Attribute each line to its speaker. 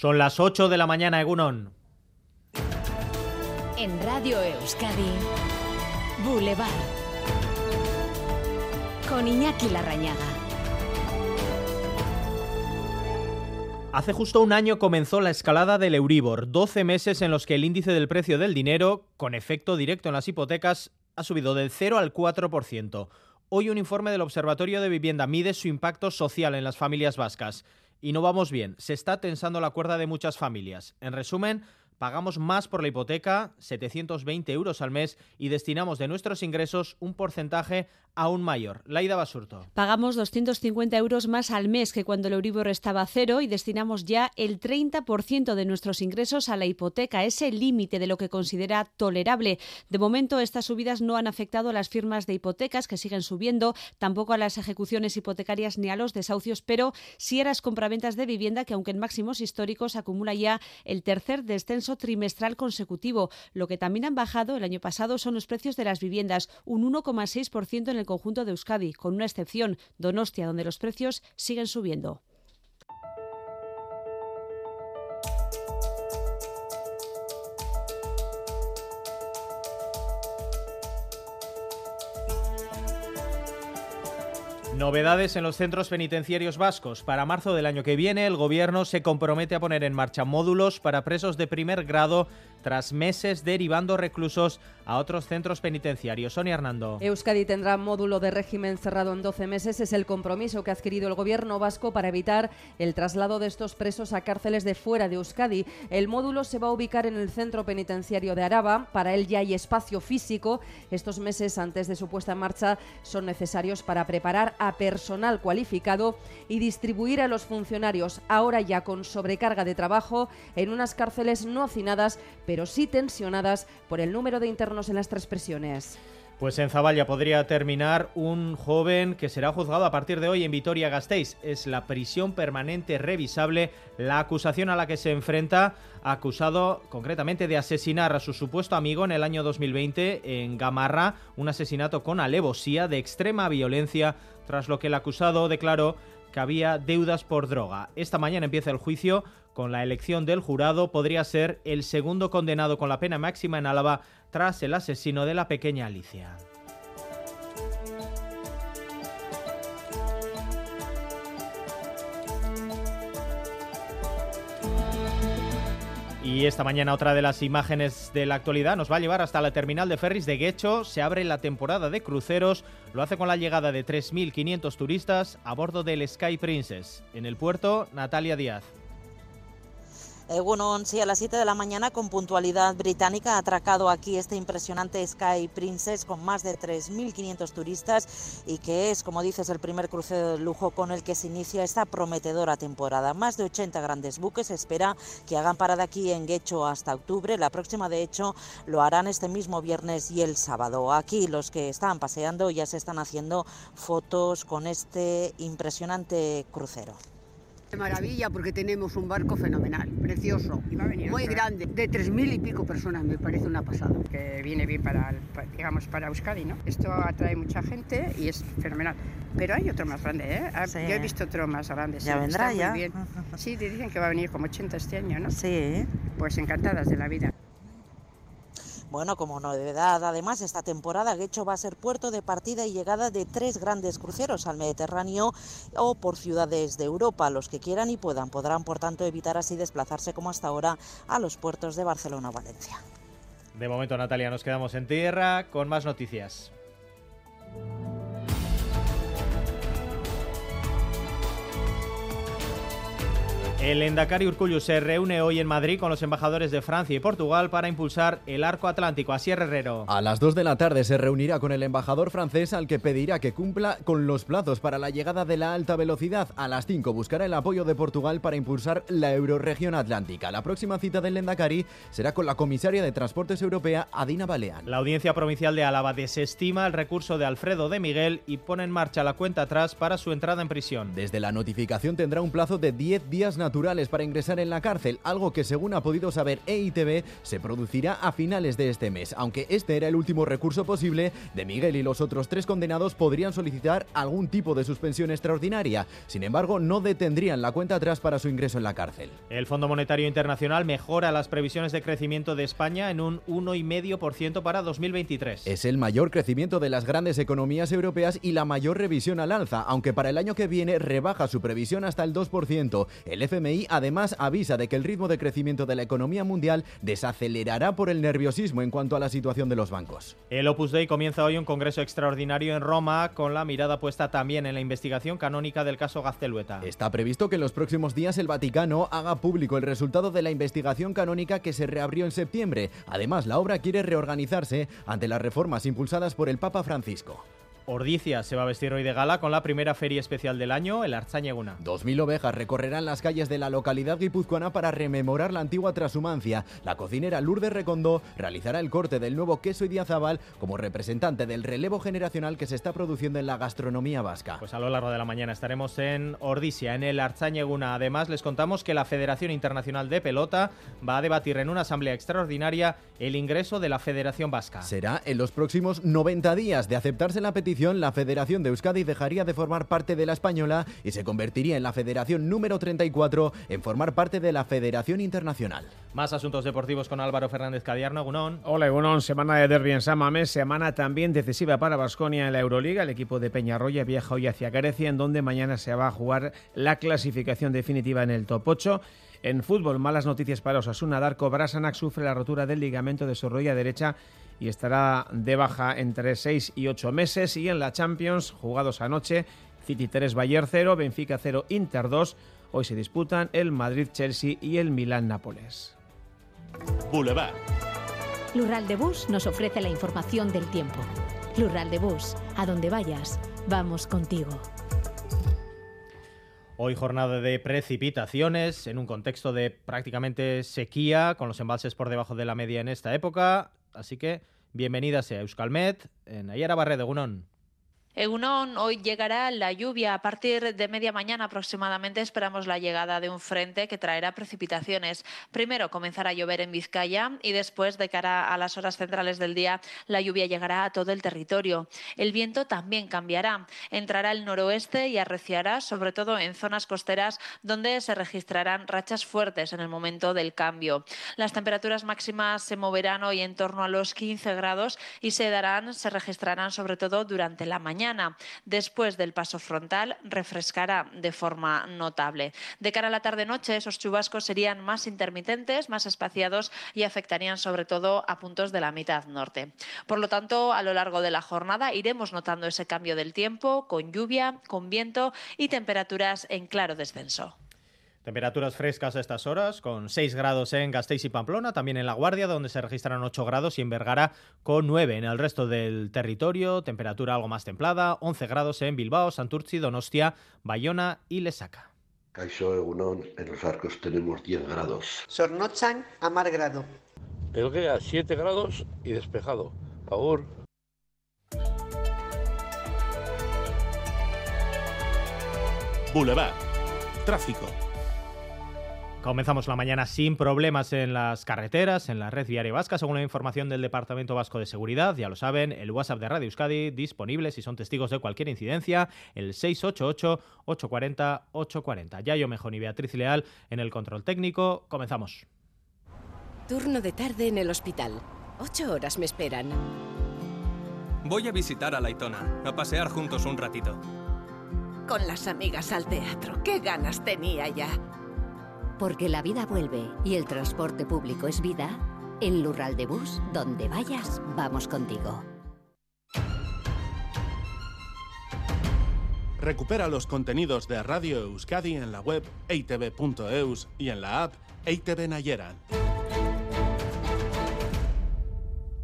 Speaker 1: Son las 8 de la mañana, Egunon.
Speaker 2: En Radio Euskadi, Boulevard. Con Iñaki Larrañaga.
Speaker 1: Hace justo un año comenzó la escalada del Euribor, 12 meses en los que el índice del precio del dinero, con efecto directo en las hipotecas, ha subido del 0 al 4%. Hoy un informe del Observatorio de Vivienda mide su impacto social en las familias vascas. Y no vamos bien, se está tensando la cuerda de muchas familias. En resumen, pagamos más por la hipoteca, 720 euros al mes, y destinamos de nuestros ingresos un porcentaje aún mayor. Laida Basurto.
Speaker 3: Pagamos 250 euros más al mes que cuando el Euribor estaba cero y destinamos ya el 30% de nuestros ingresos a la hipoteca, ese límite de lo que considera tolerable. De momento, estas subidas no han afectado a las firmas de hipotecas, que siguen subiendo, tampoco a las ejecuciones hipotecarias ni a los desahucios, pero sí a las compraventas de vivienda, que aunque en máximos históricos acumula ya el tercer descenso trimestral consecutivo. Lo que también han bajado el año pasado son los precios de las viviendas, un 1,6% en el conjunto de Euskadi, con una excepción, Donostia, donde los precios siguen subiendo.
Speaker 1: Novedades en los centros penitenciarios vascos. Para marzo del año que viene, el Gobierno se compromete a poner en marcha módulos para presos de primer grado tras meses derivando reclusos a otros centros penitenciarios. Sonia Hernando.
Speaker 4: Euskadi tendrá módulo de régimen cerrado en 12 meses. Es el compromiso que ha adquirido el Gobierno vasco para evitar el traslado de estos presos a cárceles de fuera de Euskadi. El módulo se va a ubicar en el centro penitenciario de Araba. Para él ya hay espacio físico. Estos meses antes de su puesta en marcha son necesarios para preparar a personal cualificado y distribuir a los funcionarios, ahora ya con sobrecarga de trabajo, en unas cárceles no hacinadas, pero sí tensionadas por el número de internos en las tres prisiones.
Speaker 1: Pues en Zavalla podría terminar un joven que será juzgado a partir de hoy en Vitoria-Gasteiz. Es la prisión permanente revisable la acusación a la que se enfrenta, acusado concretamente de asesinar a su supuesto amigo en el año 2020 en Gamarra, un asesinato con alevosía de extrema violencia, tras lo que el acusado declaró que había deudas por droga. Esta mañana empieza el juicio con la elección del jurado. Podría ser el segundo condenado con la pena máxima en Álava tras el asesino de la pequeña Alicia. Y esta mañana otra de las imágenes de la actualidad nos va a llevar hasta la terminal de ferries de Guecho. Se abre la temporada de cruceros. Lo hace con la llegada de 3.500 turistas a bordo del Sky Princess. En el puerto, Natalia Díaz.
Speaker 5: Eh, bueno, sí, a las 7 de la mañana con puntualidad británica ha atracado aquí este impresionante Sky Princess con más de 3.500 turistas y que es, como dices, el primer crucero de lujo con el que se inicia esta prometedora temporada. Más de 80 grandes buques espera que hagan parada aquí en Guecho hasta octubre. La próxima, de hecho, lo harán este mismo viernes y el sábado. Aquí los que están paseando ya se están haciendo fotos con este impresionante crucero.
Speaker 6: De maravilla porque tenemos un barco fenomenal, precioso, muy grande, de tres mil y pico personas, me parece una pasada.
Speaker 7: Que viene bien para, digamos, para Euskadi, ¿no? Esto atrae mucha gente y es fenomenal. Pero hay otro más grande, ¿eh? Ah, yo he visto otro más grande.
Speaker 5: Ya vendrá ya.
Speaker 7: Muy bien. Sí, dicen que va a venir como 80 este año, ¿no?
Speaker 5: Sí.
Speaker 7: Pues encantadas de la vida.
Speaker 5: Bueno, como novedad, además, esta temporada Guecho va a ser puerto de partida y llegada de tres grandes cruceros al Mediterráneo o por ciudades de Europa. Los que quieran y puedan podrán, por tanto, evitar así desplazarse como hasta ahora a los puertos de Barcelona o Valencia.
Speaker 1: De momento, Natalia, nos quedamos en tierra con más noticias. El Endacari Urcullu se reúne hoy en Madrid con los embajadores de Francia y Portugal para impulsar el arco atlántico. Así es, Herrero.
Speaker 8: A las 2 de la tarde se reunirá con el embajador francés al que pedirá que cumpla con los plazos para la llegada de la alta velocidad. A las 5 buscará el apoyo de Portugal para impulsar la euroregión atlántica. La próxima cita del Endacari será con la comisaria de Transportes Europea, Adina Balean.
Speaker 1: La Audiencia Provincial de Álava desestima el recurso de Alfredo de Miguel y pone en marcha la cuenta atrás para su entrada en prisión.
Speaker 8: Desde la notificación tendrá un plazo de 10 días naturales naturales para ingresar en la cárcel, algo que según ha podido saber EITB se producirá a finales de este mes. Aunque este era el último recurso posible, de Miguel y los otros tres condenados podrían solicitar algún tipo de suspensión extraordinaria. Sin embargo, no detendrían la cuenta atrás para su ingreso en la cárcel.
Speaker 1: El Fondo Monetario Internacional mejora las previsiones de crecimiento de España en un 1,5% para 2023.
Speaker 8: Es el mayor crecimiento de las grandes economías europeas y la mayor revisión al alza, aunque para el año que viene rebaja su previsión hasta el 2%. El FMI además avisa de que el ritmo de crecimiento de la economía mundial desacelerará por el nerviosismo en cuanto a la situación de los bancos.
Speaker 1: El Opus Dei comienza hoy un congreso extraordinario en Roma con la mirada puesta también en la investigación canónica del caso Gaztelueta.
Speaker 8: Está previsto que en los próximos días el Vaticano haga público el resultado de la investigación canónica que se reabrió en septiembre. Además, la obra quiere reorganizarse ante las reformas impulsadas por el Papa Francisco.
Speaker 1: Ordicia se va a vestir hoy de gala con la primera feria especial del año, el Arzañeguna.
Speaker 8: Dos mil ovejas recorrerán las calles de la localidad guipuzcoana para rememorar la antigua trashumancia. La cocinera Lourdes Recondo realizará el corte del nuevo queso y diazabal como representante del relevo generacional que se está produciendo en la gastronomía vasca.
Speaker 1: Pues a lo largo de la mañana estaremos en Ordizia, en el Arzañeguna. Además, les contamos que la Federación Internacional de Pelota va a debatir en una asamblea extraordinaria el ingreso de la Federación Vasca.
Speaker 8: Será en los próximos 90 días de aceptarse la petición la Federación de Euskadi dejaría de formar parte de la española y se convertiría en la Federación número 34 en formar parte de la Federación Internacional.
Speaker 1: Más asuntos deportivos con Álvaro Fernández Cadiarno, Gunón.
Speaker 9: Hola, Gunón. Semana de derbi en San Mamés, semana también decisiva para Basconia en la Euroliga. El equipo de Peñarroya viaja hoy hacia Grecia, en donde mañana se va a jugar la clasificación definitiva en el top 8. En fútbol, malas noticias para Osasuna. Darko Brasanac sufre la rotura del ligamento de su rodilla derecha y estará de baja entre 6 y 8 meses. Y en la Champions, jugados anoche, City 3, Bayern 0, Benfica 0, Inter 2. Hoy se disputan el Madrid-Chelsea y el Milán-Nápoles.
Speaker 2: Boulevard. Lural de Bus nos ofrece la información del tiempo. Lural de Bus, a donde vayas, vamos contigo.
Speaker 1: Hoy jornada de precipitaciones en un contexto de prácticamente sequía, con los embalses por debajo de la media en esta época. Así que bienvenida sea Euskalmet en Ayara de Gunón.
Speaker 10: Egunon, hoy llegará la lluvia. A partir de media mañana aproximadamente esperamos la llegada de un frente que traerá precipitaciones. Primero comenzará a llover en Vizcaya y después, de cara a las horas centrales del día, la lluvia llegará a todo el territorio. El viento también cambiará. Entrará el noroeste y arreciará, sobre todo en zonas costeras donde se registrarán rachas fuertes en el momento del cambio. Las temperaturas máximas se moverán hoy en torno a los 15 grados y se darán, se registrarán sobre todo durante la mañana. Después del paso frontal, refrescará de forma notable. De cara a la tarde-noche, esos chubascos serían más intermitentes, más espaciados y afectarían sobre todo a puntos de la mitad norte. Por lo tanto, a lo largo de la jornada iremos notando ese cambio del tiempo con lluvia, con viento y temperaturas en claro descenso.
Speaker 1: Temperaturas frescas a estas horas, con 6 grados en Gasteiz y Pamplona, también en La Guardia, donde se registran 8 grados, y en Vergara con 9. En el resto del territorio, temperatura algo más templada, 11 grados en Bilbao, Santurci, Donostia, Bayona y Lesaca.
Speaker 11: Caixo Egunon, en los arcos tenemos 10 grados.
Speaker 12: Sornochan a mar grado.
Speaker 13: a 7 grados y despejado. Favor.
Speaker 1: Boulevard. Tráfico. Comenzamos la mañana sin problemas en las carreteras, en la red viaria vasca, según la información del Departamento Vasco de Seguridad. Ya lo saben, el WhatsApp de Radio Euskadi disponible si son testigos de cualquier incidencia, el 688-840-840. Yayo Mejón y Beatriz Leal en el control técnico. Comenzamos.
Speaker 2: Turno de tarde en el hospital. Ocho horas me esperan.
Speaker 14: Voy a visitar a Laitona, a pasear juntos un ratito.
Speaker 15: Con las amigas al teatro. ¡Qué ganas tenía ya!
Speaker 2: Porque la vida vuelve y el transporte público es vida, en Lural de Bus, donde vayas, vamos contigo.
Speaker 16: Recupera los contenidos de Radio Euskadi en la web eitv.eus y en la app EITV Nayeran.